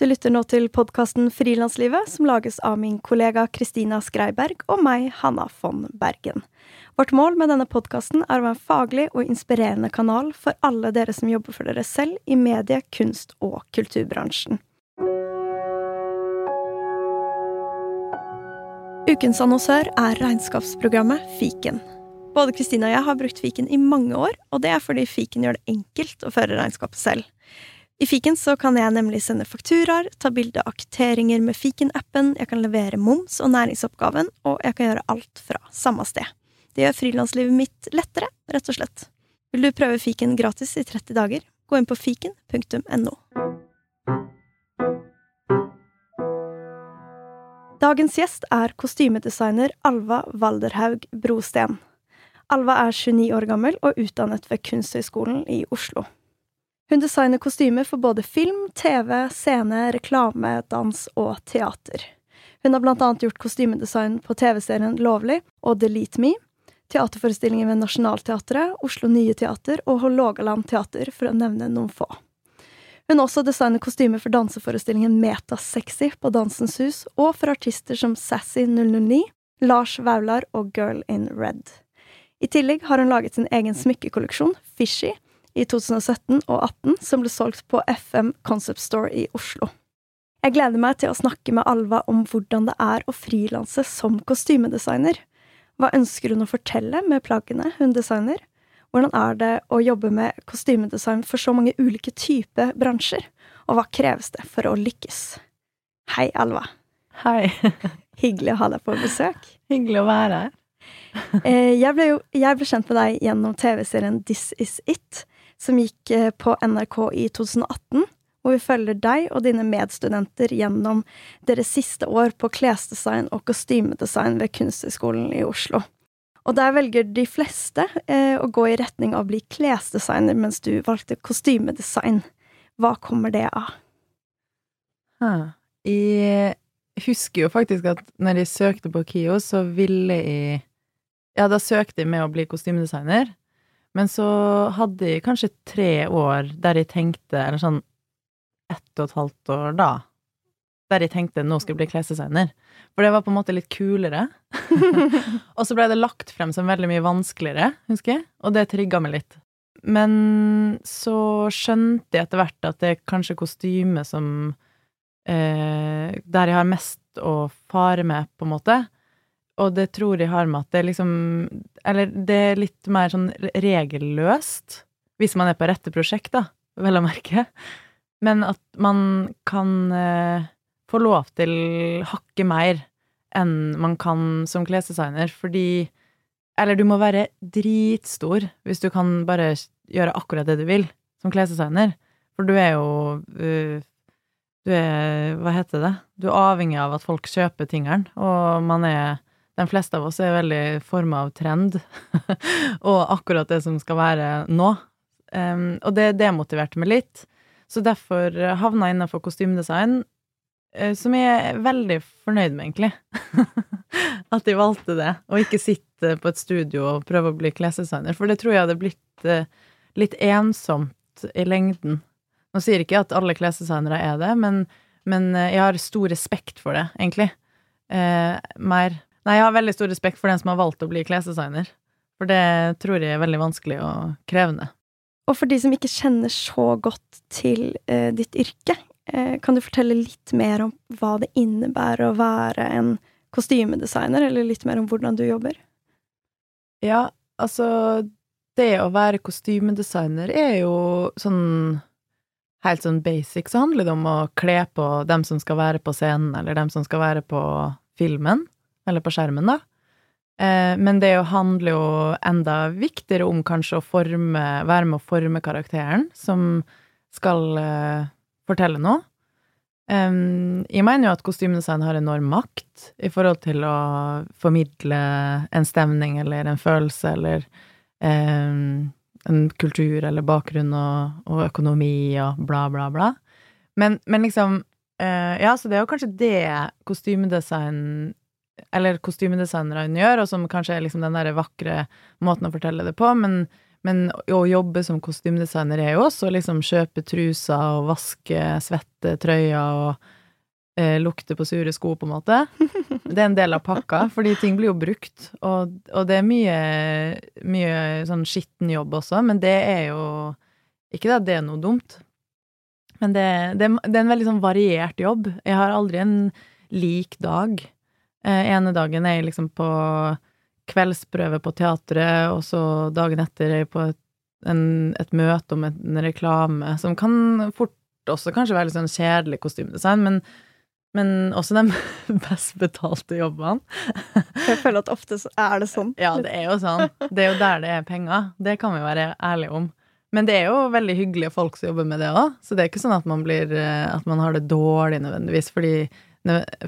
Du lytter nå til podkasten Frilanslivet, som lages av min kollega Kristina Skreiberg og meg, Hanna von Bergen. Vårt mål med denne podkasten er å være en faglig og inspirerende kanal for alle dere som jobber for dere selv i medie-, kunst- og kulturbransjen. Ukens annonsør er regnskapsprogrammet Fiken. Både Kristina og jeg har brukt fiken i mange år, og det er fordi fiken gjør det enkelt å føre regnskapet selv. I fiken så kan jeg nemlig sende fakturaer, ta bilde av kvitteringer med fiken-appen, jeg kan levere moms og næringsoppgaven, og jeg kan gjøre alt fra samme sted. Det gjør frilanslivet mitt lettere, rett og slett. Vil du prøve fiken gratis i 30 dager? Gå inn på fiken.no. Dagens gjest er kostymedesigner Alva Valderhaug Brosten. Alva er 29 år gammel og utdannet ved Kunsthøgskolen i Oslo. Hun designer kostymer for både film, TV, scene, reklame, dans og teater. Hun har blant annet gjort kostymedesign på TV-serien Lovlig og Delete Me, teaterforestillinger ved Nationaltheatret, Oslo Nye Teater og Hålogaland Teater, for å nevne noen få. Hun har også designet kostymer for danseforestillingen Metasexy på Dansens Hus, og for artister som Sassy 009, Lars Vaular og Girl in Red. I tillegg har hun laget sin egen smykkekolleksjon, Fishy, i 2017 og 2018, som ble solgt på FM Concept Store i Oslo. Jeg gleder meg til å snakke med Alva om hvordan det er å frilanse som kostymedesigner. Hva ønsker hun å fortelle med plaggene hun designer? Hvordan er det å jobbe med kostymedesign for så mange ulike typer bransjer? Og hva kreves det for å lykkes? Hei, Alva. Hei. Hyggelig å ha deg på besøk. Hyggelig å være her. Eh, jeg ble, jo, jeg ble kjent med deg gjennom TV-serien This Is It, som gikk eh, på NRK i 2018, hvor vi følger deg og dine medstudenter gjennom deres siste år på klesdesign og kostymedesign ved Kunsthøgskolen i Oslo. Og der velger de fleste eh, å gå i retning av å bli klesdesigner, mens du valgte kostymedesign. Hva kommer det av? Jeg husker jo faktisk at når jeg søkte på KIO, så ville jeg Ja, da søkte jeg med å bli kostymedesigner, men så hadde jeg kanskje tre år der jeg tenkte, eller sånn ett og et halvt år da, der jeg tenkte nå skal jeg bli klesdesigner. For det var på en måte litt kulere. og så ble det lagt frem som veldig mye vanskeligere, husker jeg, og det trigga meg litt. Men så skjønte jeg etter hvert at det er kanskje kostyme som eh, Der jeg har mest å fare med, på en måte. Og det tror jeg har med at det liksom Eller det er litt mer sånn regelløst, hvis man er på rette prosjekt, da, vel å merke. Men at man kan eh, få lov til hakket mer enn man kan som klesdesigner, fordi Eller du må være dritstor hvis du kan bare gjøre akkurat det du vil som klesdesigner. For du er jo uh, Du er Hva heter det? Du er avhengig av at folk kjøper tingene, og man er de fleste av oss er veldig forma av trend, og akkurat det som skal være nå. Um, og det demotiverte meg litt, så derfor havna jeg innenfor kostymedesign, uh, som jeg er veldig fornøyd med, egentlig. At jeg valgte det, og ikke sitte på et studio og prøve å bli klesdesigner, for det tror jeg hadde blitt uh, litt ensomt i lengden. Nå sier ikke jeg at alle klesdesignere er det, men, men uh, jeg har stor respekt for det, egentlig. mer Nei, jeg har veldig stor respekt for den som har valgt å bli klesdesigner. For det tror jeg er veldig vanskelig og krevende. Og for de som ikke kjenner så godt til eh, ditt yrke, eh, kan du fortelle litt mer om hva det innebærer å være en kostymedesigner, eller litt mer om hvordan du jobber? Ja, altså Det å være kostymedesigner er jo sånn Helt sånn basic så handler det om å kle på dem som skal være på scenen, eller dem som skal være på filmen eller på skjermen, da. Eh, men det handler jo enda viktigere om kanskje å forme, være med å forme karakteren som skal uh, fortelle noe. Jeg mener jo at kostymedesign har enorm makt i forhold til å formidle en stemning eller en følelse eller en kultur eller bakgrunn og, og, økonomi og bla, bla, bla. Men, men liksom uh, Ja, så det er jo kanskje det kostymedesign eller kostymedesignerne gjør, og som kanskje er liksom den der vakre måten å fortelle det på, men, men å jobbe som kostymedesigner er jo også å liksom kjøpe truser og vaske svette trøyer og eh, lukte på sure sko, på en måte. Det er en del av pakka, fordi ting blir jo brukt, og, og det er mye, mye sånn skitten jobb også, men det er jo Ikke at det er noe dumt, men det, det, det, er en veldig sånn variert jobb. Jeg har aldri en lik dag. Eh, ene dagen er jeg liksom på kveldsprøve på teatret, og så dagen etter er jeg på et, en, et møte om en reklame, som kan fort også kanskje være litt sånn kjedelig kostymedesign, men men også de best betalte jobbene. Jeg føler at ofte er det sånn. Ja, det er jo sånn. Det er jo der det er penger. Det kan vi være ærlige om. Men det er jo veldig hyggelige folk som jobber med det òg, så det er ikke sånn at man, blir, eh, at man har det dårlig nødvendigvis fordi,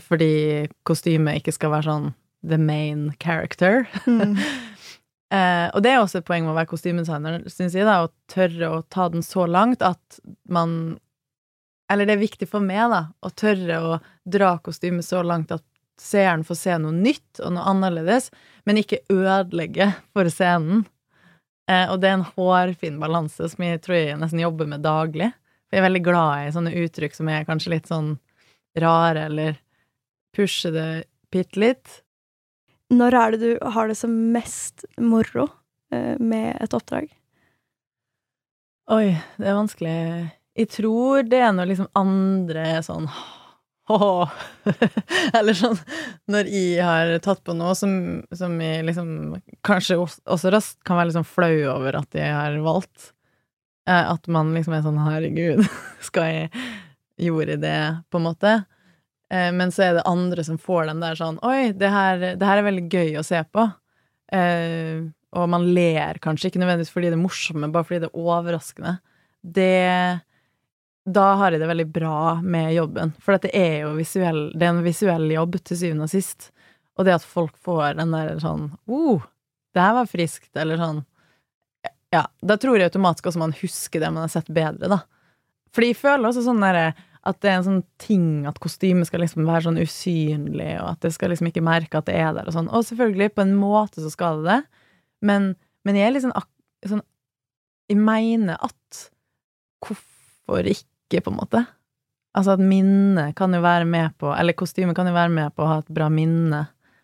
fordi kostymet ikke skal være sånn the main character. Mm. eh, og det er også et poeng med å være kostymedesigner, syns jeg, da, å tørre å ta den så langt at man eller det er viktig for meg, da, å tørre å dra kostymet så langt at seeren får se noe nytt og noe annerledes, men ikke ødelegge for scenen. Eh, og det er en hårfin balanse som jeg tror jeg nesten jobber med daglig. For jeg er veldig glad i sånne uttrykk som er kanskje litt sånn rare, eller pushe det bitte litt. Når er det du har det som mest moro eh, med et oppdrag? Oi, det er vanskelig jeg tror det er når liksom andre sånn Åh. Eller sånn når jeg har tatt på noe som, som jeg liksom kanskje også raskt kan være liksom flau over at jeg har valgt. Eh, at man liksom er sånn herregud, skal jeg Gjorde det, på en måte? Eh, men så er det andre som får den der sånn Oi, det her, det her er veldig gøy å se på. Eh, og man ler kanskje ikke nødvendigvis fordi det er morsomt, men bare fordi det er overraskende. Det da har jeg det veldig bra med jobben. For det er jo visuell, det er en visuell jobb til syvende og sist. Og det at folk får den der sånn oh, det her var friskt, eller sånn Ja, da tror jeg automatisk også man husker det man har sett bedre, da. Fordi jeg føler også sånn derre at det er en sånn ting at kostymet skal liksom være sånn usynlig, og at det skal liksom ikke merke at det er der, og sånn. Og selvfølgelig, på en måte så skal det det, men, men jeg er liksom sånn, Jeg mener at hvorfor ikke, på en måte. Altså at minnet kan jo være med på Eller kostymet kan jo være med på å ha et bra minne.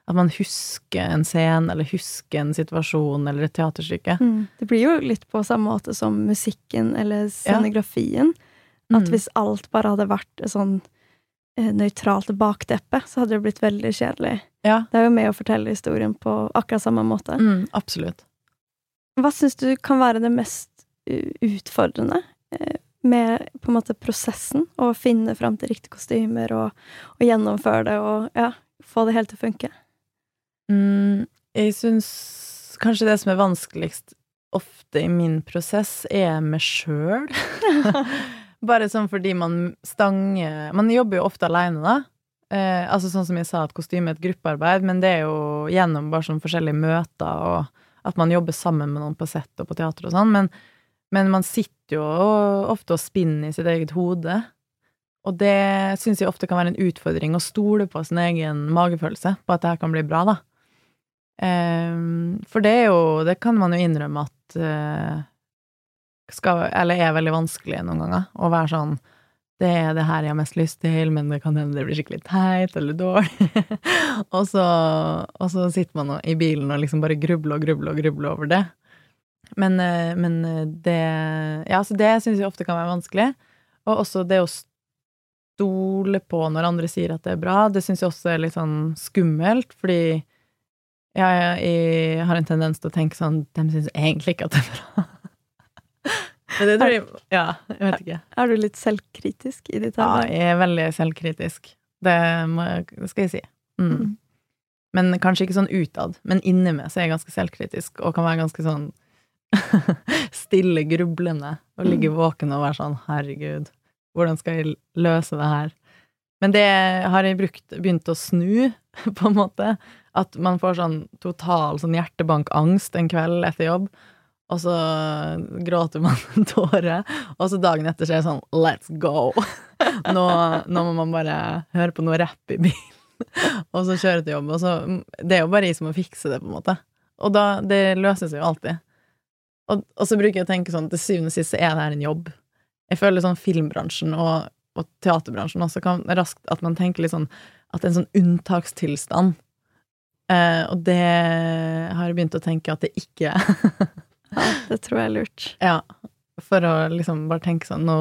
At man husker en scene, eller husker en situasjon, eller et teaterstykke. Mm. Det blir jo litt på samme måte som musikken eller scenografien. Ja. At mm. hvis alt bare hadde vært sånn eh, nøytralt bakteppe, så hadde det blitt veldig kjedelig. Ja. Det er jo med å fortelle historien på akkurat samme måte. Mm, absolutt. Hva syns du kan være det mest utfordrende eh, med på en måte prosessen, å finne fram til riktige kostymer og, og, gjennomføre det og ja, få det helt til å funke? Mm, jeg syns kanskje det som er vanskeligst ofte i min prosess, er meg sjøl. Bare sånn fordi man stanger Man jobber jo ofte aleine, da. Eh, altså sånn som jeg sa, at kostyme er et gruppearbeid, men det er jo gjennom bare sånn forskjellige møter, og at man jobber sammen med noen på sett og på teater og sånn. Men men man sitter jo ofte og spinner i sitt eget hode. Og det syns jeg ofte kan være en utfordring, å stole på sin egen magefølelse på at det her kan bli bra, da. Eh, for det er jo Det kan man jo innrømme at uh, skal Eller er veldig vanskelig noen ganger. Å være sånn Det er det her jeg har mest lyst til, men det kan hende det blir skikkelig teit eller dårlig. og, så, og så sitter man i bilen og liksom bare grubler og grubler og grubler over det. Men, eh, men eh, det Ja, så det syns jeg ofte kan være vanskelig. Og også det å stole på når andre sier at det er bra, det syns jeg også er litt sånn skummelt, fordi ja, jeg har en tendens til å tenke sånn De syns egentlig ikke at det er bra. Men det tror jeg Ja, jeg vet ikke. Er du litt selvkritisk i ditt arbeid? Ja, jeg er veldig selvkritisk. Det, må, det skal jeg si. Mm. Mm. Men kanskje ikke sånn utad. Men inni meg så er jeg ganske selvkritisk og kan være ganske sånn stille grublende og ligge mm. våken og være sånn herregud, hvordan skal jeg løse det her? Men det har jeg brukt, begynt å snu, på en måte. At man får sånn total sånn hjertebankangst en kveld etter jobb, og så gråter man en tåre, og så dagen etter så er det sånn let's go! Nå, nå må man bare høre på noe rapp i bilen, og så kjøre til jobb. Og så Det er jo bare jeg som må fikse det, på en måte. Og da Det løses jo alltid. Og, og så bruker jeg å tenke sånn til syvende og sist så er det her en jobb. Jeg føler sånn filmbransjen og, og teaterbransjen også kan raskt at man tenker litt sånn at det er en sånn unntakstilstand. Eh, og det har jeg begynt å tenke at det ikke er. Ja, det tror jeg er lurt. ja. For å liksom bare tenke sånn nå,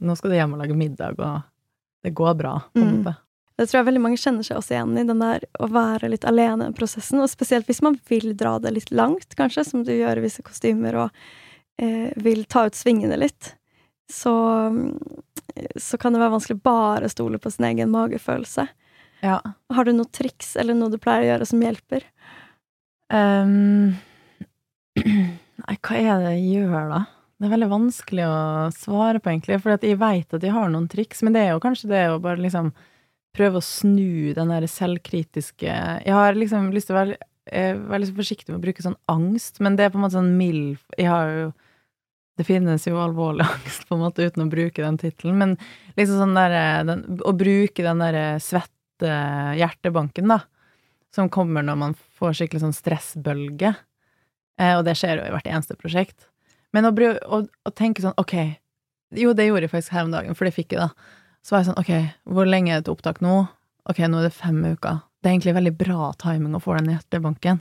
nå skal du hjem og lage middag, og det går bra, på en Mm. Det tror jeg veldig mange kjenner seg også igjen i, den der å være litt alene i prosessen. Og spesielt hvis man vil dra det litt langt, kanskje, som du gjør i visse kostymer, og eh, vil ta ut svingene litt. Så, mm, så kan det være vanskelig bare å stole på sin egen magefølelse. Ja. Har du noe triks eller noe du pleier å gjøre som hjelper? Ehm, nei, hva er det jeg gjør, da? Det er veldig vanskelig å svare på, egentlig, for jeg veit at jeg har noen triks, men det er jo kanskje det å bare liksom prøve å snu den der selvkritiske Jeg har liksom lyst til å være, eh, være litt forsiktig med å bruke sånn angst, men det er på en måte sånn mild Jeg har jo Det finnes jo alvorlig angst, på en måte, uten å bruke den tittelen, men liksom sånn der den, Å bruke den der svette hjertebanken, da, som kommer når man får skikkelig sånn stressbølge. Eh, og det skjer jo i hvert eneste prosjekt. Men å, å, å tenke sånn, ok Jo, det gjorde jeg faktisk her om dagen, for det fikk jeg, da. Så var jeg sånn, ok, hvor lenge er det til opptak nå? Ok, nå er det fem uker. Det er egentlig veldig bra timing å få den hjertebanken.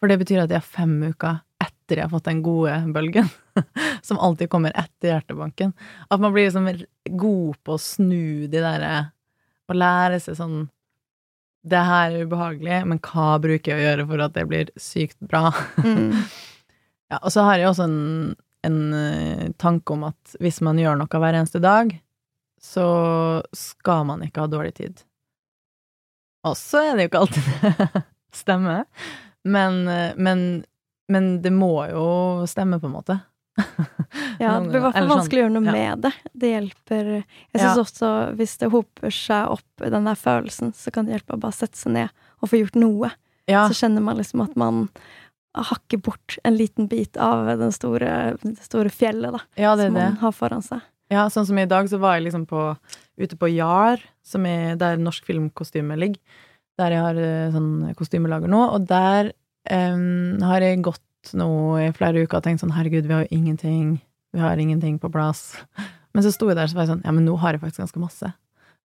For det betyr at jeg har fem uker etter jeg har fått den gode bølgen. som alltid kommer etter hjertebanken. At man blir liksom god på å snu de derre Og lære seg sånn Det her er ubehagelig, men hva bruker jeg å gjøre for at det blir sykt bra? Mm. Ja, og så har jeg også en, en eh, tanke om at hvis man gjør noe hver eneste dag, så skal man ikke ha dårlig tid. Og så er det jo ikke alltid det stemmer, men, eh, men, men det må jo stemme, på en måte. Ja, det blir i hvert fall sånn, vanskelig å gjøre noe ja. med det. Det hjelper Jeg syns Ja. også hvis det hoper seg opp, den der følelsen, så kan det hjelpe å bare sette seg ned og få gjort noe. Ja, Så kjenner man liksom at man hakker bort en liten bit av den store, det store fjellet, da, ja, det som det. man har foran seg. Ja, sånn som i dag, så var jeg liksom på, ute på Jar, som er der norsk filmkostyme ligger. Der jeg har eh, sånn kostymelager nå, og der um, har jeg gått nå i flere uker og tenkt sånn herregud, vi har jo ingenting, vi har ingenting på plass. Men så sto jeg der så var jeg sånn, ja, men nå har jeg faktisk ganske masse.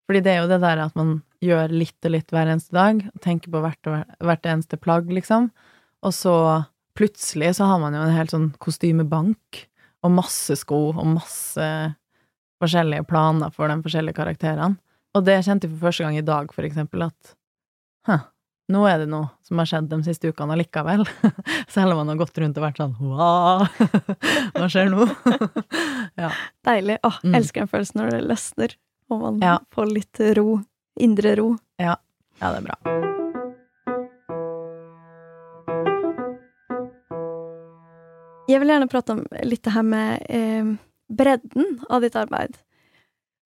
Fordi det er jo det der at man gjør litt og litt hver eneste dag, og tenker på hvert, hvert eneste plagg, liksom. Og så plutselig så har man jo en helt sånn kostymebank, og masse sko, og masse forskjellige planer for de forskjellige karakterene. Og det kjente jeg for første gang i dag, for eksempel, at huh, nå er det noe som har skjedd de siste ukene allikevel. Selv om man har gått rundt og vært sånn wow, hva skjer nå? ja. Deilig. Åh, Mm. elsker den følelsen når det løsner, og man Ja. får litt ro. Indre ro. ja, det er bra. Jeg vil gjerne prate om litt det her med eh, bredden av ditt arbeid.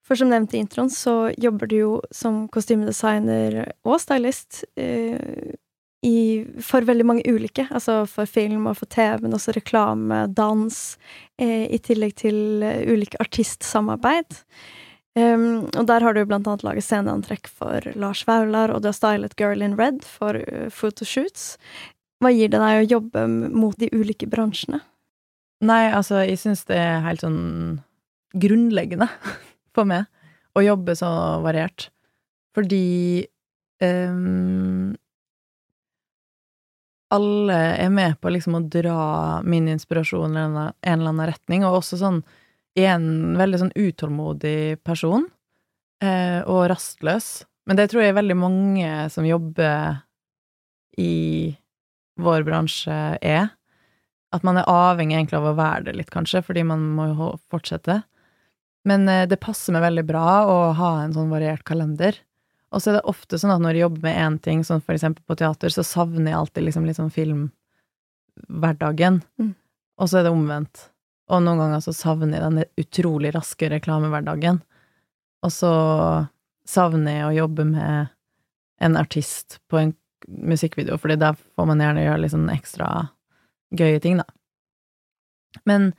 For som nevnt i introen, så jobber du jo som kostymedesigner og stylist eh, i, for veldig mange ulike. Altså for film og for TV, men også reklame, dans, eh, i tillegg til eh, ulike artistsamarbeid. Um, og der har du blant annet laget sceneantrekk for Lars Vaular, og du har stylet Girl in Red for uh, photoshoots. Hva gir det deg å jobbe mot de ulike bransjene? Nei, altså, jeg syns det er helt sånn grunnleggende for meg å jobbe så variert. Fordi um, alle er med på liksom å dra min inspirasjon i en eller annen- retning, og også sånn en veldig sånn utålmodig person, eh, og rastløs. Men det tror jeg veldig mange som jobber i vår bransje er. At man er avhengig egentlig av å være det litt, kanskje, fordi man må jo fortsette. Men eh, det passer meg veldig bra å ha en sånn variert kalender. Og så er det ofte sånn at når jeg jobber med én ting, sånn for eksempel på teater, så savner jeg alltid liksom litt sånn filmhverdagen. Mm. Og så er det omvendt. Og noen ganger så savner jeg den utrolig raske reklamehverdagen. Og så savner jeg å jobbe med en artist på en musikkvideo, fordi der får man gjerne gjøre litt sånn ekstra gøye ting, da. Men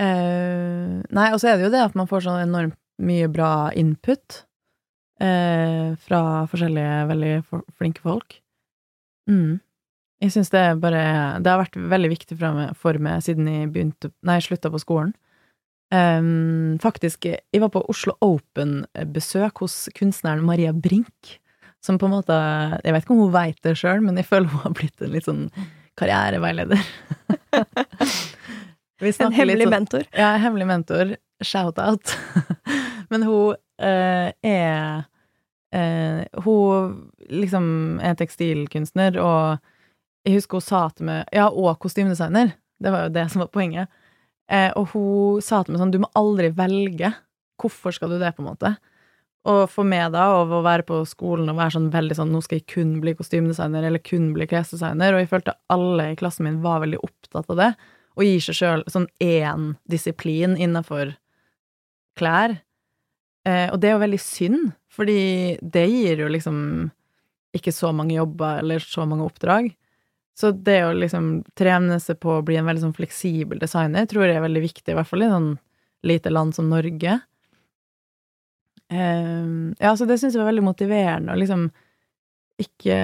eh, Nei, og så er det jo det at man får sånn enormt mye bra input uh, fra forskjellige veldig flinke folk. Mm. Jeg syns det er bare Det har vært veldig viktig for meg, for meg siden jeg begynte Nei, slutta på skolen. Um, faktisk, jeg var på Oslo Open-besøk hos kunstneren Maria Brink, som på en måte Jeg vet ikke om hun veit det sjøl, men jeg føler hun har blitt en litt sånn karriereveileder. en hemmelig sånn, mentor? Ja, hemmelig mentor. Shout-out. men hun uh, er uh, Hun liksom er tekstilkunstner, og jeg husker hun sa til meg Ja, og kostymedesigner. Det var jo det som var poenget. Eh, og hun sa til meg sånn Du må aldri velge. Hvorfor skal du det, på en måte? Og for meg, da, av å være på skolen og være sånn veldig sånn Nå skal jeg kun bli kostymedesigner, eller kun bli klesdesigner, og jeg følte alle i klassen min var veldig opptatt av det, og gir seg sjøl sånn én disiplin innafor klær. Eh, og det er jo veldig synd, fordi det gir jo liksom ikke så mange jobber eller så mange oppdrag. Så det å liksom trene seg på å bli en veldig sånn fleksibel designer tror jeg er veldig viktig, i hvert fall i sånn lite land som Norge. Um, ja, så det syns jeg var veldig motiverende, å liksom ikke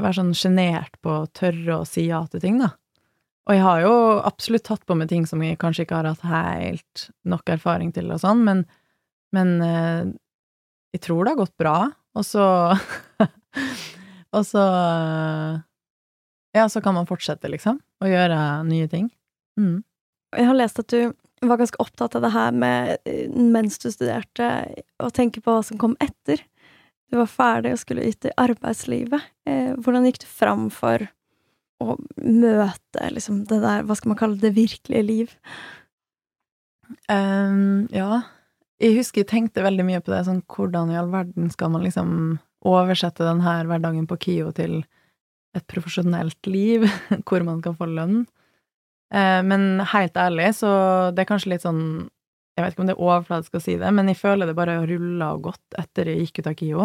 være sånn sjenert på å tørre å si ja til ting, da. Og jeg har jo absolutt tatt på meg ting som jeg kanskje ikke har hatt helt nok erfaring til og sånn, men, men uh, jeg tror det har gått bra, og så Og så ja, så kan man fortsette, liksom, å gjøre nye ting. Mm. Jeg har lest at du var ganske opptatt av det her med eh, mens du studerte, å tenke på hva som kom etter. Du var ferdig og skulle ut i arbeidslivet. Eh, hvordan gikk du fram for å møte liksom det der, hva skal man kalle det, virkelige liv? Um, ja, jeg husker jeg tenkte veldig mye på det, sånn hvordan i all verden skal man liksom oversette den her hverdagen på KIO til et profesjonelt liv hvor man kan få lønn. Eh, men helt ærlig, så det er kanskje litt sånn Jeg vet ikke om det er overfladisk å si det, men jeg føler det bare rulla gått etter jeg gikk ut av KIO.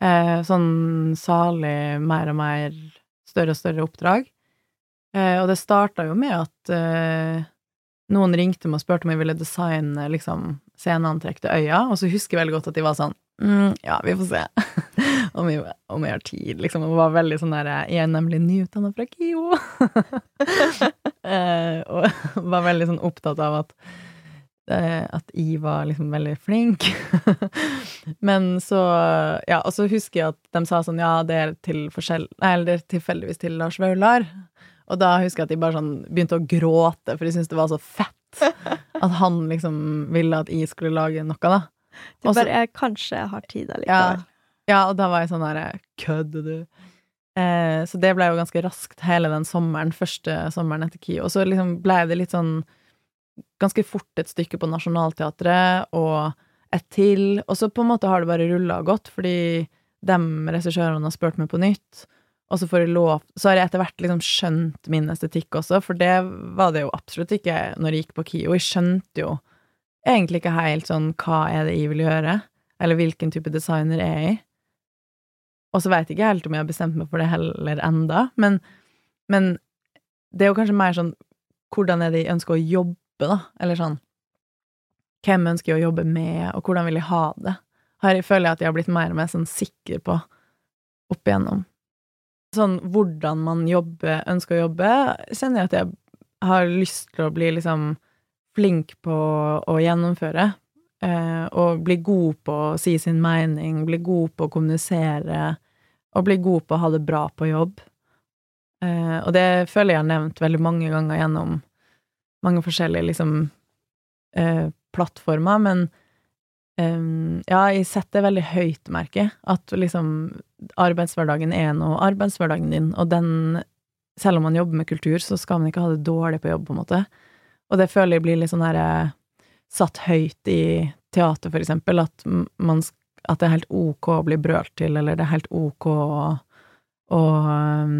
Eh, sånn salig mer og mer større og større oppdrag. Eh, og det starta jo med at noen ringte meg og spurte om jeg ville designe liksom, sceneantrekk til øya, og så husker jeg veldig godt at de var sånn mm, Ja, vi får se om, jeg, om, jeg, har tid, liksom. Og var veldig sånn der Jeg er nemlig nyutdanna fra KIO. eh, og var veldig sånn opptatt av at eh, at I var liksom veldig flink. Men så Ja, og så husker jeg at de sa sånn Ja, det er til forskjell... Nei, eller det er tilfeldigvis til Lars Vaular. Og da husker jeg at de bare sånn begynte å gråte, for de syntes det var så fett at han liksom ville at jeg skulle lage noe, da. Du Også, bare jeg, 'Kanskje jeg har tid allikevel'. Ja, ja, og da var jeg sånn herre Kødder du? Eh, så det ble jo ganske raskt hele den sommeren, første sommeren etter KI. Og så liksom ble det litt sånn ganske fort et stykke på Nationaltheatret og et til, og så på en måte har det bare rulla og gått, fordi de regissørene har spurt meg på nytt. Og så får jeg lov Så har jeg etter hvert liksom skjønt min estetikk også, for det var det jo absolutt ikke når jeg gikk på KIO. Jeg skjønte jo egentlig ikke helt sånn hva er det jeg vil gjøre, eller hvilken type designer er jeg. Og så veit jeg ikke helt om jeg har bestemt meg for det heller enda, men, men det er jo kanskje mer sånn hvordan er det jeg ønsker å jobbe, da, eller sånn hvem ønsker jeg å jobbe med, og hvordan vil jeg ha det? Her føler jeg at jeg har blitt mer og mer sånn sikker på opp igjennom sånn hvordan man jobber, ønsker å jobbe, kjenner jeg at jeg har lyst til å bli liksom flink på å gjennomføre. Eh, og bli god på å si sin mening, bli god på å kommunisere, og bli god på å ha det bra på jobb. Eh, og det føler jeg har nevnt veldig mange ganger gjennom mange forskjellige liksom eh, plattformer, men eh, ja, jeg setter veldig høyt, merke At liksom arbeidshverdagen er nå arbeidshverdagen din, og den Selv om man jobber med kultur, så skal man ikke ha det dårlig på jobb, på en måte. Og det føler jeg blir litt sånn herre eh, Satt høyt i teater, for eksempel, at man At det er helt ok å bli brølt til, eller det er helt ok å, å um,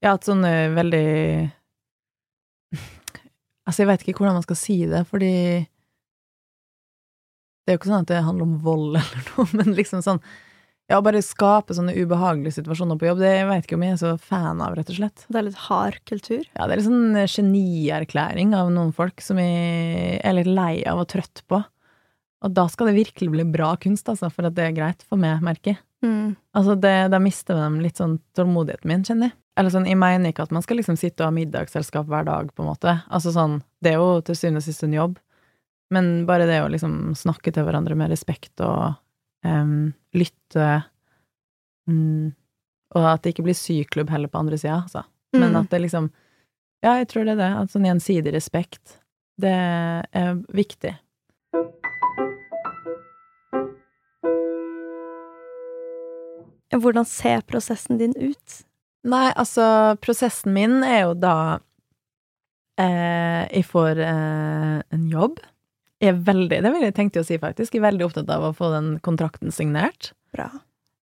Ja, at sånne veldig Altså, jeg vet ikke hvordan man skal si det, fordi det er jo ikke sånn at det handler om vold eller noe, men liksom sånn Ja, bare skape sånne ubehagelige situasjoner på jobb, det vet ikke om jeg er så fan av, rett og slett. Det er litt hard kultur? Ja, det er litt sånn genierklæring av noen folk som jeg er litt lei av og trøtt på. Og da skal det virkelig bli bra kunst, altså, for at det er greit for meg, merker jeg. Mm. Altså, det, da mister de litt sånn tålmodigheten min, kjenner jeg. Eller sånn, jeg mener ikke at man skal liksom sitte og ha middagsselskap hver dag, på en måte. Altså sånn, det er jo til syvende og sist en jobb. Men bare det å liksom snakke til hverandre med respekt og um, lytte um, Og at det ikke blir syklubb heller på andre sida, altså. Men Mm. at det liksom Ja, jeg tror det er det. At sånn gjensidig respekt, det er viktig. Hvordan ser prosessen din ut? Nei, altså, prosessen min er jo da eh, Jeg får eh, en jobb. Jeg er veldig, det vil jeg tenkte å si, faktisk. Jeg er veldig opptatt av å få den kontrakten signert. Bra.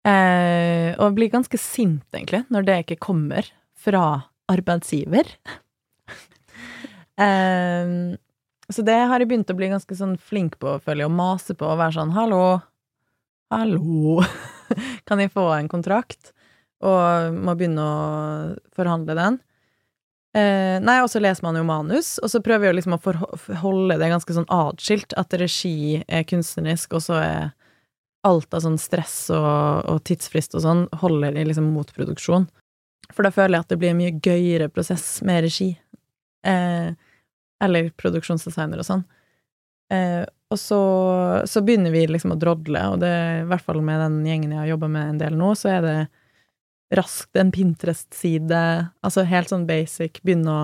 Eh, og blir ganske sint, egentlig, når det ikke kommer fra arbeidsgiver. eh, så det har jeg begynt å bli ganske sånn flink på, føler jeg, å mase på og være sånn hallo, hallo, kan jeg få en kontrakt? Og må begynne å forhandle den. Eh, nei, og så leser man jo manus, og så prøver jeg liksom å forholde det ganske sånn atskilt, at regi er kunstnerisk, og så er alt av sånn stress og, og tidsfrist og sånn holder i liksom mot produksjon. For da føler jeg at det blir en mye gøyere prosess med regi. Eh, eller produksjonsdesigner og sånn. Eh, og så, så begynner vi liksom å drodle, og det, i hvert fall med den gjengen jeg har jobba med en del nå, så er det raskt en Pinterest-side, altså helt sånn basic, begynne å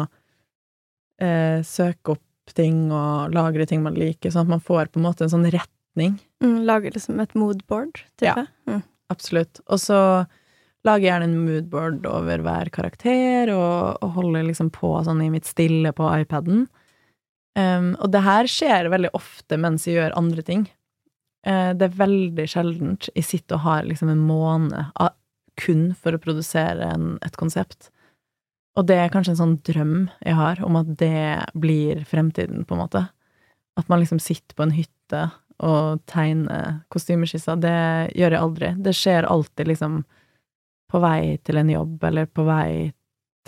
eh, søke opp ting og lagre ting man liker, sånn at man får på en måte en sånn retning. Mm, lager liksom et moodboard, type? Mm. Absolutt. Og så lager jeg gjerne en moodboard over hver karakter, og, og holder liksom på sånn i mitt stille på iPaden. Um, og det her skjer veldig ofte mens jeg gjør andre ting. Uh, det er veldig sjeldent jeg sitter og har liksom en måned av, kun for å produsere en, et konsept. Og det er kanskje en sånn drøm jeg har, om at det blir fremtiden, på en måte. At man liksom sitter på en hytte og tegner kostymeskisser. Det gjør jeg aldri. Det skjer alltid liksom på vei til en jobb, eller på vei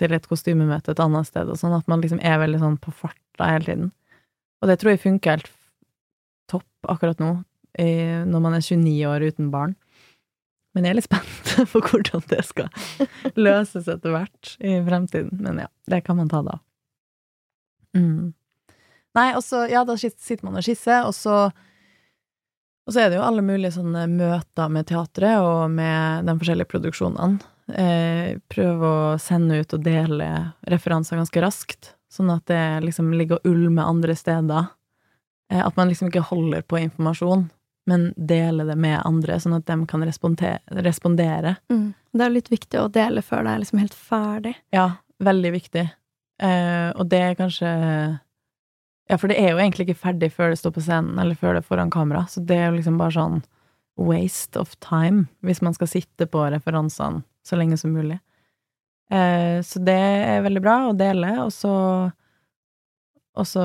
til et kostymemøte et annet sted, og sånn at man liksom er veldig sånn på farta hele tiden. Og det tror jeg funker helt topp akkurat nå, når man er 29 år uten barn. Men jeg er litt spent på hvordan det skal løses etter hvert i fremtiden. Men ja, det kan man ta da. Mm. Nei, og så, ja, da sitter man og skisser, og så og så er det jo alle mulige sånne møter med teatret og med de forskjellige produksjonene. Eh, prøve å sende ut og dele referanser ganske raskt, sånn at det liksom ligger og ulmer andre steder. Eh, at man liksom ikke holder på informasjon, men deler det med andre, sånn at de kan respondere. Mm. Det er litt viktig å dele før det er liksom helt ferdig. Ja, veldig viktig. Eh, og det er kanskje Ja, for det er jo egentlig ikke ferdig før det står på scenen, eller før det er foran kamera, så det er jo liksom bare sånn waste of time hvis man skal sitte på referansene så lenge som mulig. Eh, så det er veldig bra å dele, og så og så,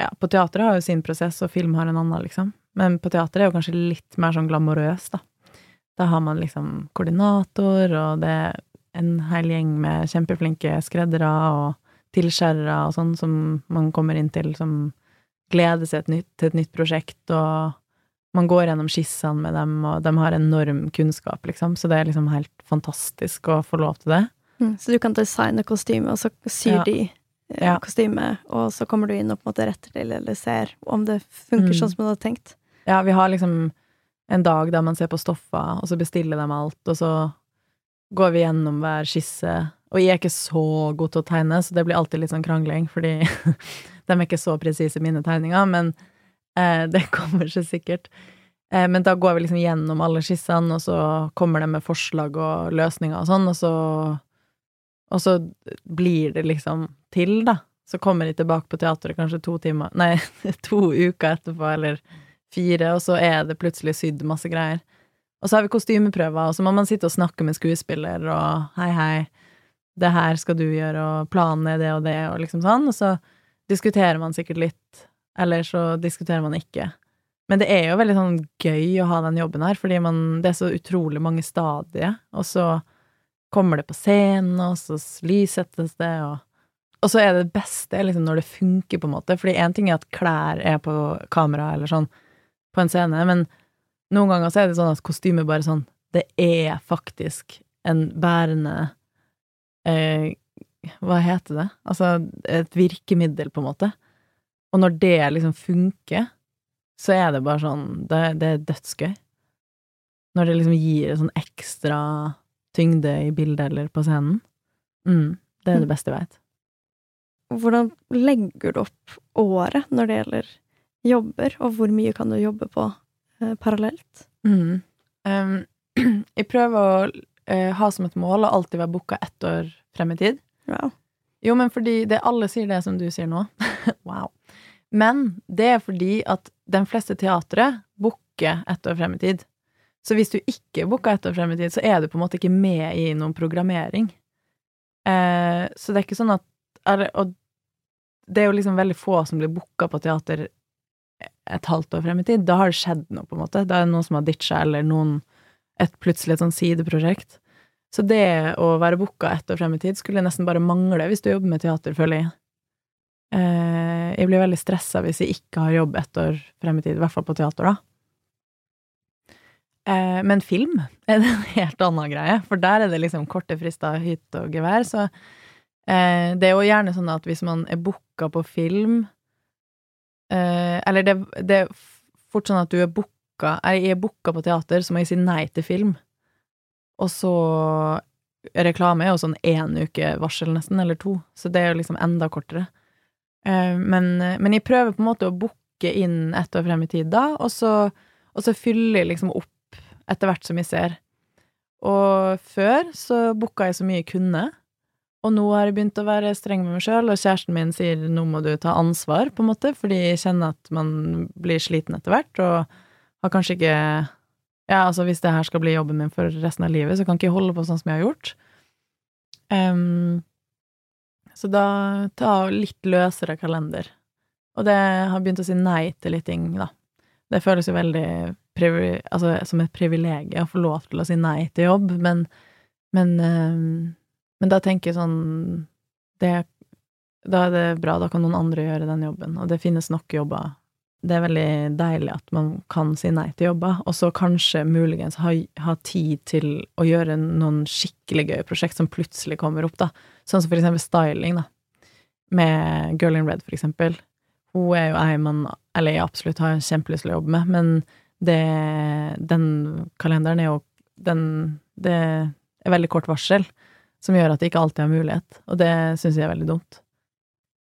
ja, på teatret har jo sin prosess, og film har en annen, liksom. Men på teatret er jo kanskje litt mer sånn glamorøs, da. Da har man liksom koordinator, og det er en hel gjeng med kjempeflinke skreddere og tilskjærere og sånn som man kommer inn til, som gleder seg et nytt, til et nytt prosjekt, og man går gjennom skissene med dem, og de har enorm kunnskap, liksom, så det er liksom helt fantastisk å få lov til det. Mm. Så du kan designe kostyme, og så syr Ja. de eh, Ja. kostyme, og så kommer du inn og på en måte retter til, eller ser om det funker Mm. sånn som du hadde tenkt. Ja, vi har liksom en dag der man ser på stoffa, og så bestiller de alt, og så går vi gjennom hver skisse. Og jeg er ikke så god til å tegne, så det blir alltid litt sånn krangling, fordi de er ikke så presise, mine tegninger, men eh, det kommer seg sikkert. Eh, men da går vi liksom gjennom alle skissene, og så kommer de med forslag og løsninger og sånn, og så Og så blir det liksom til, da. Så kommer de tilbake på teateret kanskje to timer Nei, to uker etterpå, eller fire, og så er det plutselig sydd masse greier. Og så har vi kostymeprøver, og så må man sitte og snakke med skuespiller, og hei, hei, det her skal du gjøre, og planen er det og det, og liksom sånn, og så diskuterer man sikkert litt, eller så diskuterer man ikke. Men det er jo veldig sånn gøy å ha den jobben her, fordi man, det er så utrolig mange stadier, og så kommer det på scenen, og så lyssettes det, og og så er det beste liksom når det funker, på en måte. Fordi én ting er at klær er på kamera eller sånn på en scene, men noen ganger så er det sånn at kostymet bare sånn det er faktisk en bærende eh, Hva heter det? Altså et virkemiddel, på en måte. Og når det liksom funker, så er det bare sånn Det, det er dødsgøy. Når det liksom gir en sånn ekstra tyngde i bildet eller på scenen. Mm, det er det beste jeg veit. Hvordan legger du opp året når det gjelder jobber, og hvor mye kan du jobbe på eh, parallelt? Mm. Um, jeg prøver å uh, ha som et mål å alltid være booka ett år frem i tid. Wow. Jo, men fordi det, alle sier det som du sier nå. wow. Men det er fordi at de fleste teatre booker ett år frem i tid. Så hvis du ikke booka etter frem i tid, så er du på en måte ikke med i noen programmering. Eh, så det er ikke sånn at er, Og det er jo liksom veldig få som blir booka på teater et halvt år frem i tid. Da har det skjedd noe, på en måte. Da er det noen som har ditcha, eller noen et plutselig et sånn sideprosjekt. Så det å være booka ett år frem i tid skulle nesten bare mangle hvis du jobber med teater, føler jeg. Eh, jeg blir veldig stressa hvis jeg ikke har jobb ett år frem i tid, i hvert fall på teater, da. Eh, men film er det en helt annen greie, for der er det liksom korte frister, hytt og gevær, så eh, det er jo gjerne sånn at hvis man er booka på film Eller det, det er fort sånn at du er booka Jeg er booka på teater, så må jeg si nei til film. Og så Reklame er jo sånn én uke varsel, nesten, eller to, så det er jo liksom enda kortere. Eh, men, men, jeg prøver på en måte å booke inn ett år frem i tid da, og så, og så fyller jeg liksom opp etter hvert som jeg ser. Og før så booka jeg så mye jeg kunne, og nå har jeg begynt å være streng med meg sjøl, og kjæresten min sier nå må du ta ansvar, på en måte, fordi jeg kjenner at man blir sliten etter hvert, og har kanskje ikke ja, altså hvis det her skal bli jobben min for resten av livet, så kan ikke jeg holde på sånn som jeg har gjort. Um, så da ta litt løsere kalender. Og det har begynt å si nei til litt ting, da. Det føles jo veldig altså, som et privilegium å få lov til å si nei til jobb, men, men, um, men da tenker jeg sånn det, Da er det bra, da kan noen andre gjøre den jobben, og det finnes nok jobber det er veldig deilig at man kan si nei til jobber, og så kanskje muligens ha, ha, tid til å gjøre noen skikkelig gøye prosjekt som plutselig kommer opp, da. Sånn som for eksempel styling, da. Med Girl in Red, for eksempel. Hun er jo ei man Eller jeg absolutt har kjempelyst til å jobbe med, men det Den kalenderen er jo Den Det er veldig kort varsel, som gjør at jeg ikke alltid har mulighet, og det syns jeg er veldig dumt.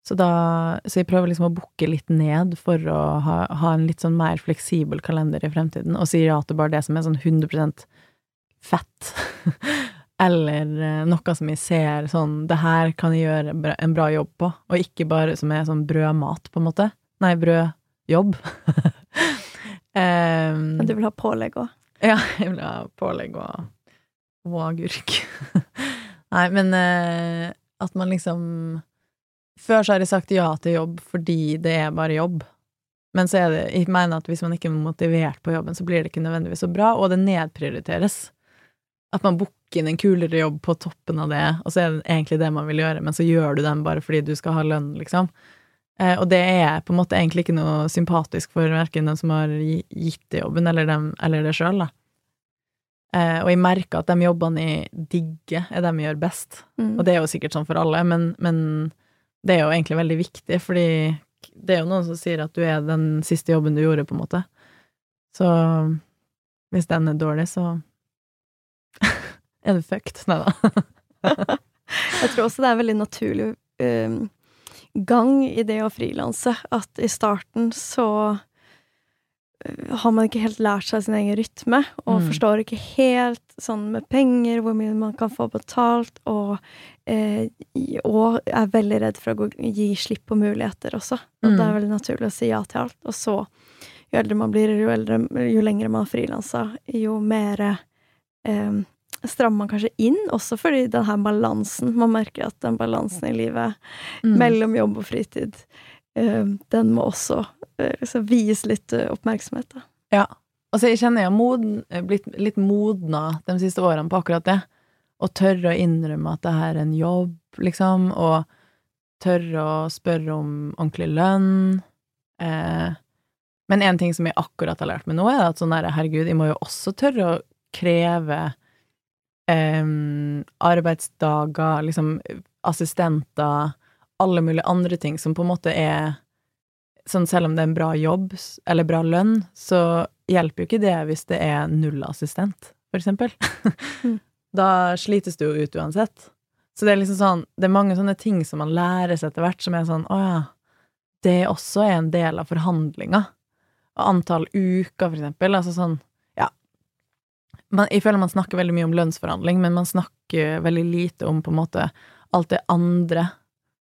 Så da Så jeg prøver liksom å booke litt ned for å ha, ha, en litt sånn mer fleksibel kalender i fremtiden, og sier ja til bare det som er sånn 100% fett. Eller eh, noe som jeg ser sånn Det her kan jeg gjøre en bra jobb på, og ikke bare som er sånn brødmat, på en måte. Nei, brødjobb. um, du vil ha pålegg òg? Ja, jeg vil ha pålegg og, og agurk. Nei, men uh, at man liksom før så har jeg sagt ja til jobb fordi det er bare jobb. Men så er det, jeg mener at hvis man ikke er motivert på jobben, så blir det ikke nødvendigvis så bra, og det nedprioriteres. At man booker inn en kulere jobb på toppen av det, og så er det egentlig det man vil gjøre, men så gjør du den bare fordi du skal ha lønn, liksom. Eh, og det er på en måte egentlig ikke noe sympatisk for verken den som har gitt det jobben, eller, dem, eller det sjøl, da. Eh, og jeg merker at de jobbene jeg digger, er dem jeg gjør best. Mm. Og det er jo sikkert sånn for alle, men, men det er jo egentlig veldig viktig, fordi det er jo noen som sier at du er den siste jobben du gjorde, på en måte. Så hvis den er dårlig, så er du fucked. Nei da. jeg tror også det er veldig naturlig um, gang i det å frilanse, at i starten så har man ikke helt lært seg sin egen rytme, og mm. forstår ikke helt sånn med penger, hvor mye man kan få betalt, og, eh, og er veldig redd for å gi slipp på muligheter også. Og mm. det er veldig naturlig å si ja til alt. Og så, jo eldre man blir, jo, eldre, jo lenger man har frilansa, jo mer eh, strammer man kanskje inn, også fordi den her balansen Man merker at den balansen i livet mm. mellom jobb og fritid, eh, den må også liksom vies litt eh, oppmerksomhet, da. Ja. Altså, jeg kjenner jeg har moden, blitt litt modna de siste årene på akkurat det. Å tørre å innrømme at det her er en jobb, liksom, og tørre å spørre om ordentlig lønn. Eh, men en ting som jeg akkurat har lært meg nå, er at sånn herregud, jeg må jo også tørre å krever em, arbeidsdager, liksom assistenter, alle mulige andre ting som på en måte er Sånn selv om det er en bra jobb eller bra lønn, så hjelper jo ikke det hvis det er null assistent, for eksempel. Mm. Da slites du jo ut uansett. Så det er liksom sånn Det er mange sånne ting som man lærer seg etter hvert, som er sånn Å ja, det også er en del av forhandlinga. Antall uker, for eksempel. Altså sånn. Man, jeg føler man snakker veldig mye om lønnsforhandling, men man snakker veldig lite om på en måte alt det andre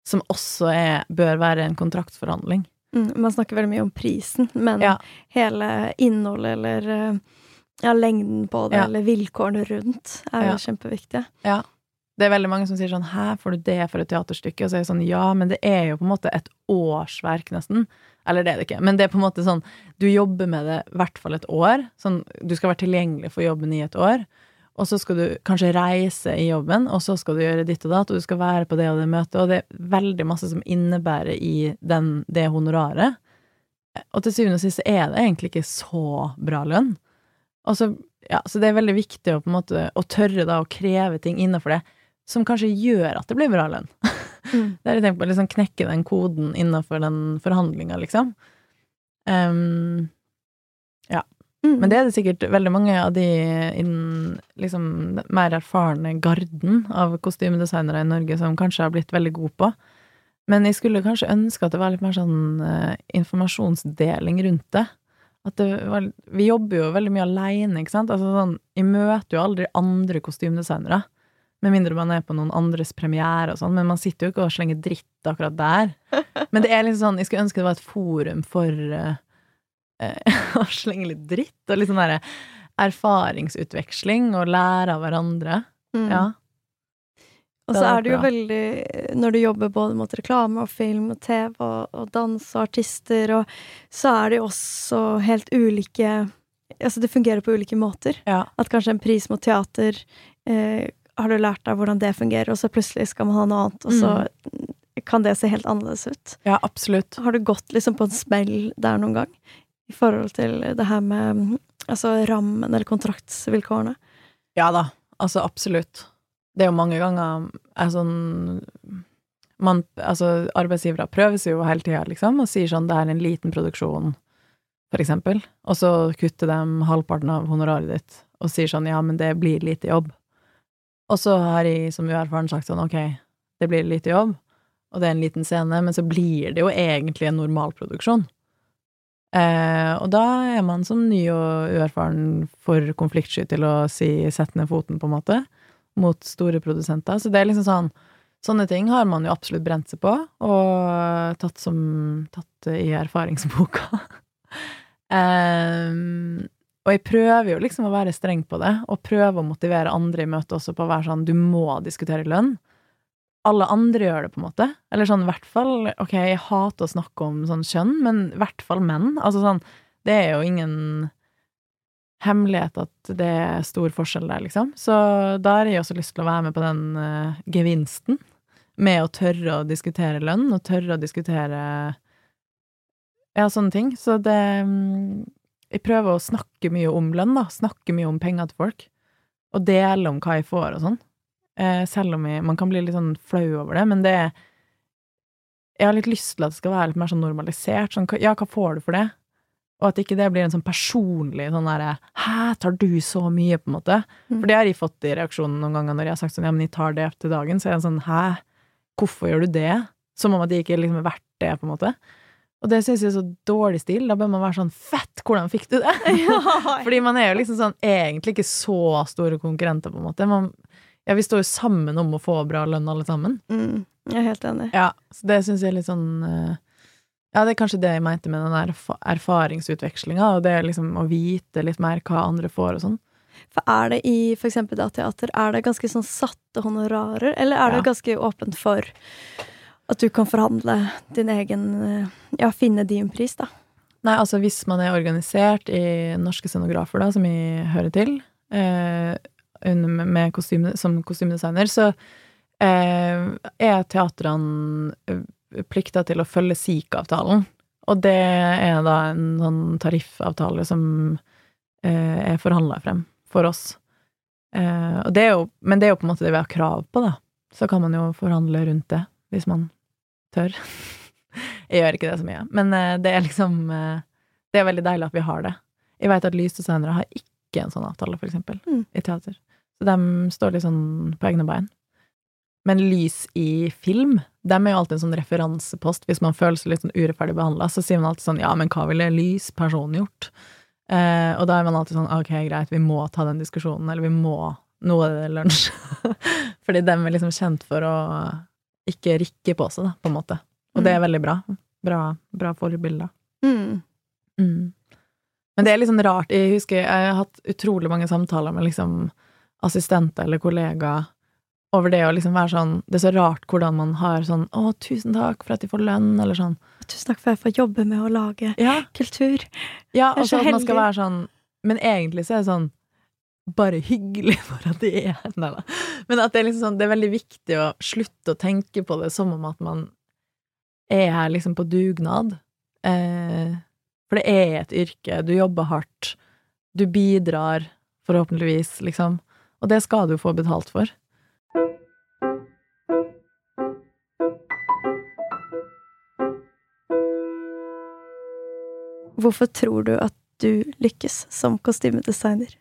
som også er, bør være en kontraktsforhandling. Mm, man snakker veldig mye om prisen, men Ja. hele innholdet eller eh, ja, lengden på det, Ja. eller vilkårene rundt, er jo kjempeviktige. Ja. Det er veldig mange som sier sånn 'hæ, får du det for et teaterstykke?' Og så er jeg sånn 'ja, men det er jo på en måte et årsverk, nesten'. Eller det er det ikke, men det er på en måte sånn Du jobber med det i hvert fall et år. Sånn, du skal være tilgjengelig for jobben i et år. Og så skal du kanskje reise i jobben, og så skal du gjøre ditt og datt, og du skal være på det og det møtet, og det er veldig masse som innebærer i den, det honoraret. Og til syvende og sist er det egentlig ikke så bra lønn. Og så, ja, så det er veldig viktig å på en måte å tørre da å kreve ting innenfor det som kanskje gjør at det blir bra lønn. Mm. Det har jeg tenkt på, liksom knekke den koden innenfor den forhandlinga, liksom. Ehm, Mm. men det er det sikkert veldig mange av de innen liksom den mer erfarne garden av kostymedesignere i Norge som kanskje har blitt veldig gode på. Men jeg skulle kanskje ønske at det var litt mer sånn uh, informasjonsdeling rundt det. At det var, vi jobber jo veldig mye aleine, ikke sant. Altså sånn, jeg møter jo aldri andre kostymedesignere. Med mindre man er på noen andres premiere og sånn, men man sitter jo ikke og slenger dritt akkurat der. Men det er liksom sånn, jeg skulle ønske det var et forum for uh, uh, å slenge litt dritt, og litt sånn derre erfaringsutveksling, og lære av hverandre. Mm. Ja. Og så er det jo veldig Når du jobber både mot reklame og film og TV og, og dans og artister, og så er det jo også helt ulike Altså det fungerer på ulike måter. Ja. At kanskje en pris mot teater eh, har du lært deg hvordan det fungerer, og så plutselig skal man ha noe annet, og så kan det se helt annerledes ut. ja, absolutt. Har du gått liksom på en smell der noen gang? I forhold til det her med mm, altså rammen eller kontraktsvilkårene? Ja da, altså absolutt. Det er jo mange ganger er sånn man, altså Arbeidsgivere prøver seg jo hele tida, liksom, og sier sånn 'det er en liten produksjon', for eksempel, og så kutter de halvparten av honoraret ditt og sier sånn 'ja, men det blir lite jobb'. Og så har jeg som uerfaren sagt sånn 'ok, det blir lite jobb', og det er en liten scene, men så blir det jo egentlig en normalproduksjon. Eh, og da er man som ny og uerfaren for konfliktsky til å si 'sett ned foten', på en måte, mot store produsenter. Så det er liksom sånn Sånne ting har man jo absolutt brent seg på, og tatt som Tatt i erfaringsboka. Ehm, og jeg prøver jo liksom å være streng på det, og prøver å motivere andre i møtet også på å være sånn 'du må diskutere lønn'. Alle andre gjør det, på en måte. Eller sånn i hvert fall Ok, jeg hater å snakke om sånn kjønn, men i hvert fall menn. Altså sånn Det er jo ingen hemmelighet at det er stor forskjell der, liksom. Så da har jeg også lyst til å være med på den uh, gevinsten med å tørre å diskutere lønn, og tørre å diskutere ja, sånne ting. Så det mm, Jeg prøver å snakke mye om lønn, da. Snakke mye om penger til folk. Og dele om hva jeg får og sånn. Eh, selv om jeg, man kan bli litt sånn flau over det, men det er Jeg har litt lyst til at det skal være litt mer sånn normalisert. Sånn, ja, hva får du for det? Og at ikke det blir en sånn personlig sånn derre Hæ, tar du så mye, på en måte? Mm. For det har jeg fått i reaksjonen noen ganger når jeg har sagt sånn ja, men jeg tar det til dagen. Så er jeg sånn hæ, hvorfor gjør du det? Som om at det ikke liksom er verdt det, på en måte. Og det synes jeg er så dårlig stil. Da bør man være sånn fett, hvordan fikk du det? Fordi man er jo liksom sånn egentlig ikke så store konkurrenter, på en måte. Man, ja, vi står jo sammen om å få bra lønn, alle sammen. Mm, jeg er helt enig. Ja, så det syns jeg er litt sånn eh, Ja, det er kanskje det jeg mente med den der erfaringsutvekslinga, og det er liksom å vite litt mer hva andre får og sånn. For er det i for eksempel da teater, er det ganske sånn satte honorarer, eller er det Ja. ganske åpent for at du kan forhandle din egen eh, Ja, finne din pris, da? Nei, altså hvis man er organisert i Norske Scenografer, da, som vi hører til, eh, med kostyme, som kostymedesigner, så eh, er teatrene eh, plikta til å følge SIK-avtalen. Og det er da en sånn tariffavtale som eh, er forhandla frem for oss. Eh, det jo, men det er jo på en måte det vi har krav på, da. Så kan man jo forhandle rundt det, hvis man tør. jeg gjør ikke det så mye, men eh, det er liksom eh, Det er veldig deilig at vi har det. Jeg vet at lysdesignere har ikke en sånn avtale, for eksempel, Mm. i teater. Så de står litt sånn på egne bein. Men lys i film, dem er jo alltid en sånn referansepost. Hvis man føler seg litt sånn urettferdig behandla, så sier man alltid sånn ja, men hva ville lyspersonen gjort? Eh, og da er man alltid sånn ok, greit, vi må ta den diskusjonen, eller vi må Nå er det lunsj. Fordi dem er liksom kjent for å ikke rikker på seg, da, på en måte. Og det er veldig bra. Bra, bra forbilder. Mm. Mm. Men det er litt sånn rart. Jeg husker jeg har hatt utrolig mange samtaler med liksom assistenter eller kollegaer over det å liksom være sånn Det er så rart hvordan man har sånn 'Å, tusen takk for at de får lønn', eller sånn. Tusen takk for at jeg får jobbe med å lage Ja, kultur. ja og så at man skal være sånn Men egentlig så er det sånn bare hyggelig for at de er her. Men at det er liksom sånn Det er veldig viktig å slutte å tenke på det som om at man er her liksom på dugnad. Eh, for det er et yrke. Du jobber hardt. Du bidrar, forhåpentligvis, liksom. Og det skal du få betalt for. Hvorfor tror du at du lykkes som kostymedesigner?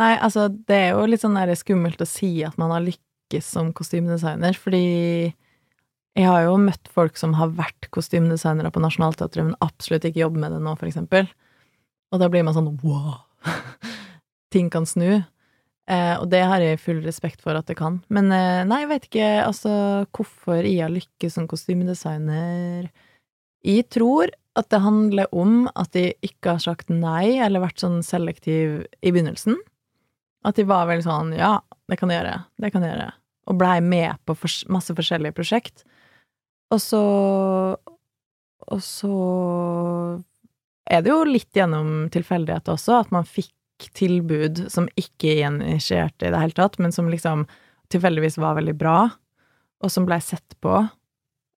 Nei, altså, det er jo litt sånn der skummelt å si at man har lykkes som kostymedesigner, fordi jeg har jo møtt folk som har vært kostymedesignere på Nationaltheatret, men absolutt ikke jobber med det nå, for eksempel. Og da blir man sånn wow! Ting kan snu. Eh, og det har jeg full respekt for at det kan. Men eh, nei, jeg vet ikke altså hvorfor jeg har lykkes som kostymedesigner. Jeg tror at det handler om at jeg ikke har sagt nei, eller vært sånn selektiv i begynnelsen. At de var veldig sånn ja, det kan jeg gjøre, det kan jeg gjøre. Og blei med på fors masse forskjellige prosjekt. Og så Og så er det jo litt gjennom tilfeldighet også, at man fikk tilbud som ikke initierte i det hele tatt, men som liksom tilfeldigvis var veldig bra, og som blei sett på.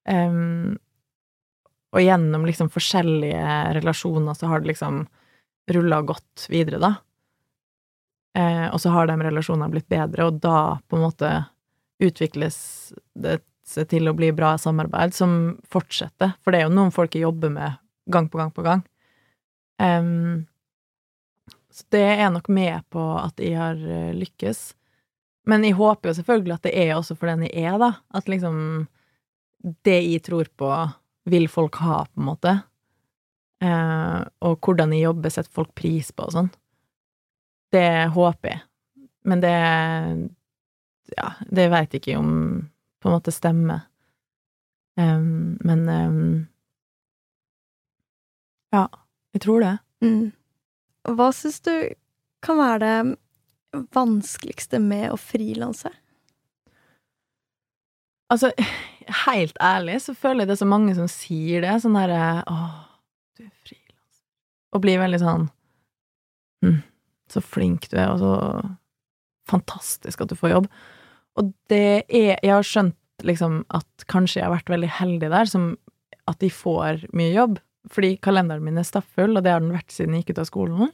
Um, og gjennom liksom forskjellige relasjoner så har det liksom rulla godt videre, da. Eh, og så har de relasjonene blitt bedre, og da på en måte utvikles det seg til å bli bra samarbeid som fortsetter, for det er jo noen folk jeg jobber med gang på gang på gang. Um, så det er nok med på at jeg har eh, lykkes. Men jeg håper jo selvfølgelig at det er også for den jeg er, da. At liksom det jeg tror på, vil folk ha, på en måte. Uh, og hvordan jeg jobber, setter folk pris på og sånn. Det håper jeg. Men det Ja, det veit jeg ikke om på en måte stemmer. Um, men um, Ja, jeg tror det. Mm. Hva syns du kan være det vanskeligste med å frilanse? Altså, helt ærlig så føler jeg det er så mange som sier det, sånn derre Å, du er frilanser. Og blir veldig sånn Så flink du er, og så fantastisk at du får jobb. Og det er Jeg har skjønt liksom at kanskje jeg har vært veldig heldig der, som at de får mye jobb. Fordi kalenderen min er stappfull, og det har den vært siden jeg gikk ut av skolen.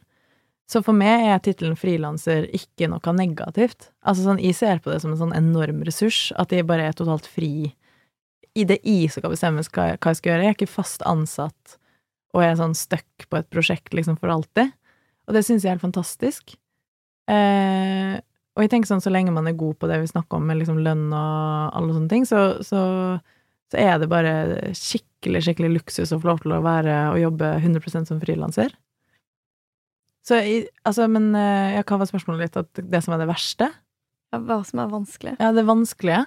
Så for meg er tittelen frilanser ikke noe negativt. Altså sånn, jeg ser på det som en sånn enorm ressurs, at jeg bare er totalt fri i det jeg som skal bestemme hva jeg, skal gjøre. Jeg er ikke fast ansatt og er sånn stuck på et prosjekt liksom for alltid. Og det syns jeg er helt fantastisk. Eh, og jeg tenker sånn, så lenge man er god på det vi snakker om, med liksom lønn og alle sånne ting, så, så, så er det bare skikkelig, skikkelig luksus å få lov til å være og jobbe 100% som frilanser. Så altså, men eh, ja, hva var spørsmålet ditt? At det som er det verste? Ja, hva som er vanskelig? Ja, det vanskelige.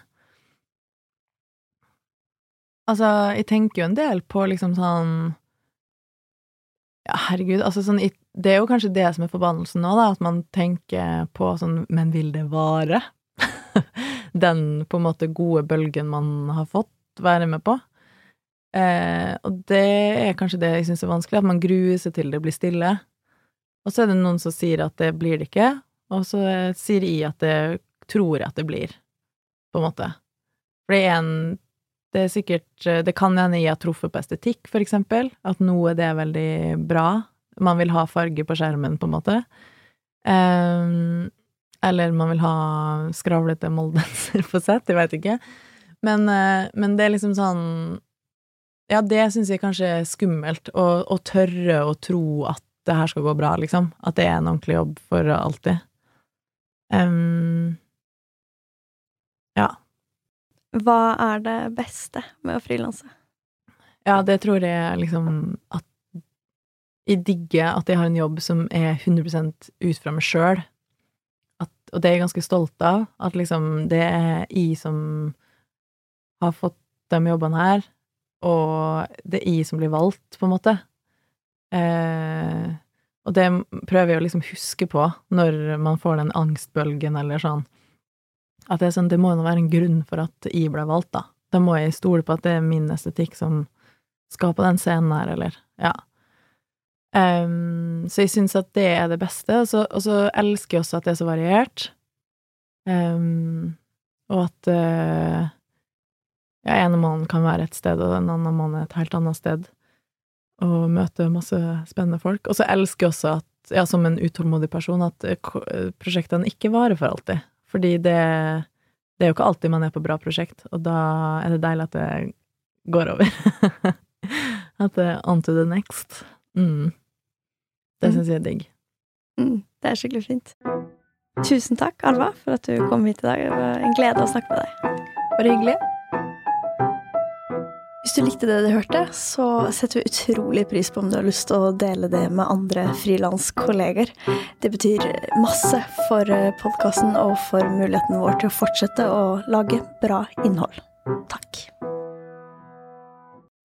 Altså, jeg tenker jo en del på liksom sånn Herregud, altså sånn Det er jo kanskje det som er forbannelsen nå, da, at man tenker på sånn Men vil det vare? Den på en måte gode bølgen man har fått være med på. Eh, og det er kanskje det jeg syns er vanskelig, at man gruer seg til det blir stille. Og så er det noen som sier at det blir det ikke, og så eh, sier jeg at det tror jeg at det blir, på en måte. For det er en Det er sikkert Det kan hende jeg har truffet på estetikk, for eksempel. At noe det er veldig bra. Man vil ha farge på skjermen, på en måte. Um, eller man vil ha skravlete moldenser på sett, jeg veit ikke. Men, uh, men, det er liksom sånn Ja, det syns jeg kanskje er skummelt, å, å, tørre å tro at det her skal gå bra, liksom. At det er en ordentlig jobb for alltid. Um. Hva er det beste med å frilanse? Ja, det tror jeg liksom at jeg digger at jeg har en jobb som er 100 ut fra meg sjøl. Og det er jeg ganske stolt av. At liksom det er jeg som har fått de jobbene her, og det er jeg som blir valgt, på en måte. Eh, og det prøver jeg å liksom huske på når man får den angstbølgen eller sånn. At det sånn, det må jo være en grunn for at jeg ble valgt, da. Da må jeg stole på at det er min estetikk som skal på den scenen her, eller Ja. Um, så jeg syns at det er det beste, og så, og så, elsker jeg også at det er så variert. Um, og at uh, ja, en måned kan være et sted, og en annen måned et helt annet sted. Og møte masse spennende folk. Og så elsker jeg også at, ja, som en utålmodig person, at uh, prosjektene ikke varer for alltid. Fordi det, det er jo ikke alltid man er på bra prosjekt, og da er det deilig at det går over. at det er on to the next. Mm. Det mm. syns jeg er digg. Mm, det er skikkelig fint. Tusen takk, Alva, for at du kom hit i dag. Det var en glede å snakke med deg. Bare hyggelig. Hvis du likte det du hørte, så setter vi utrolig pris på om du har lyst til å dele det med andre frilanskolleger. Det betyr masse for podkasten og for muligheten vår til å fortsette å lage bra innhold. Takk.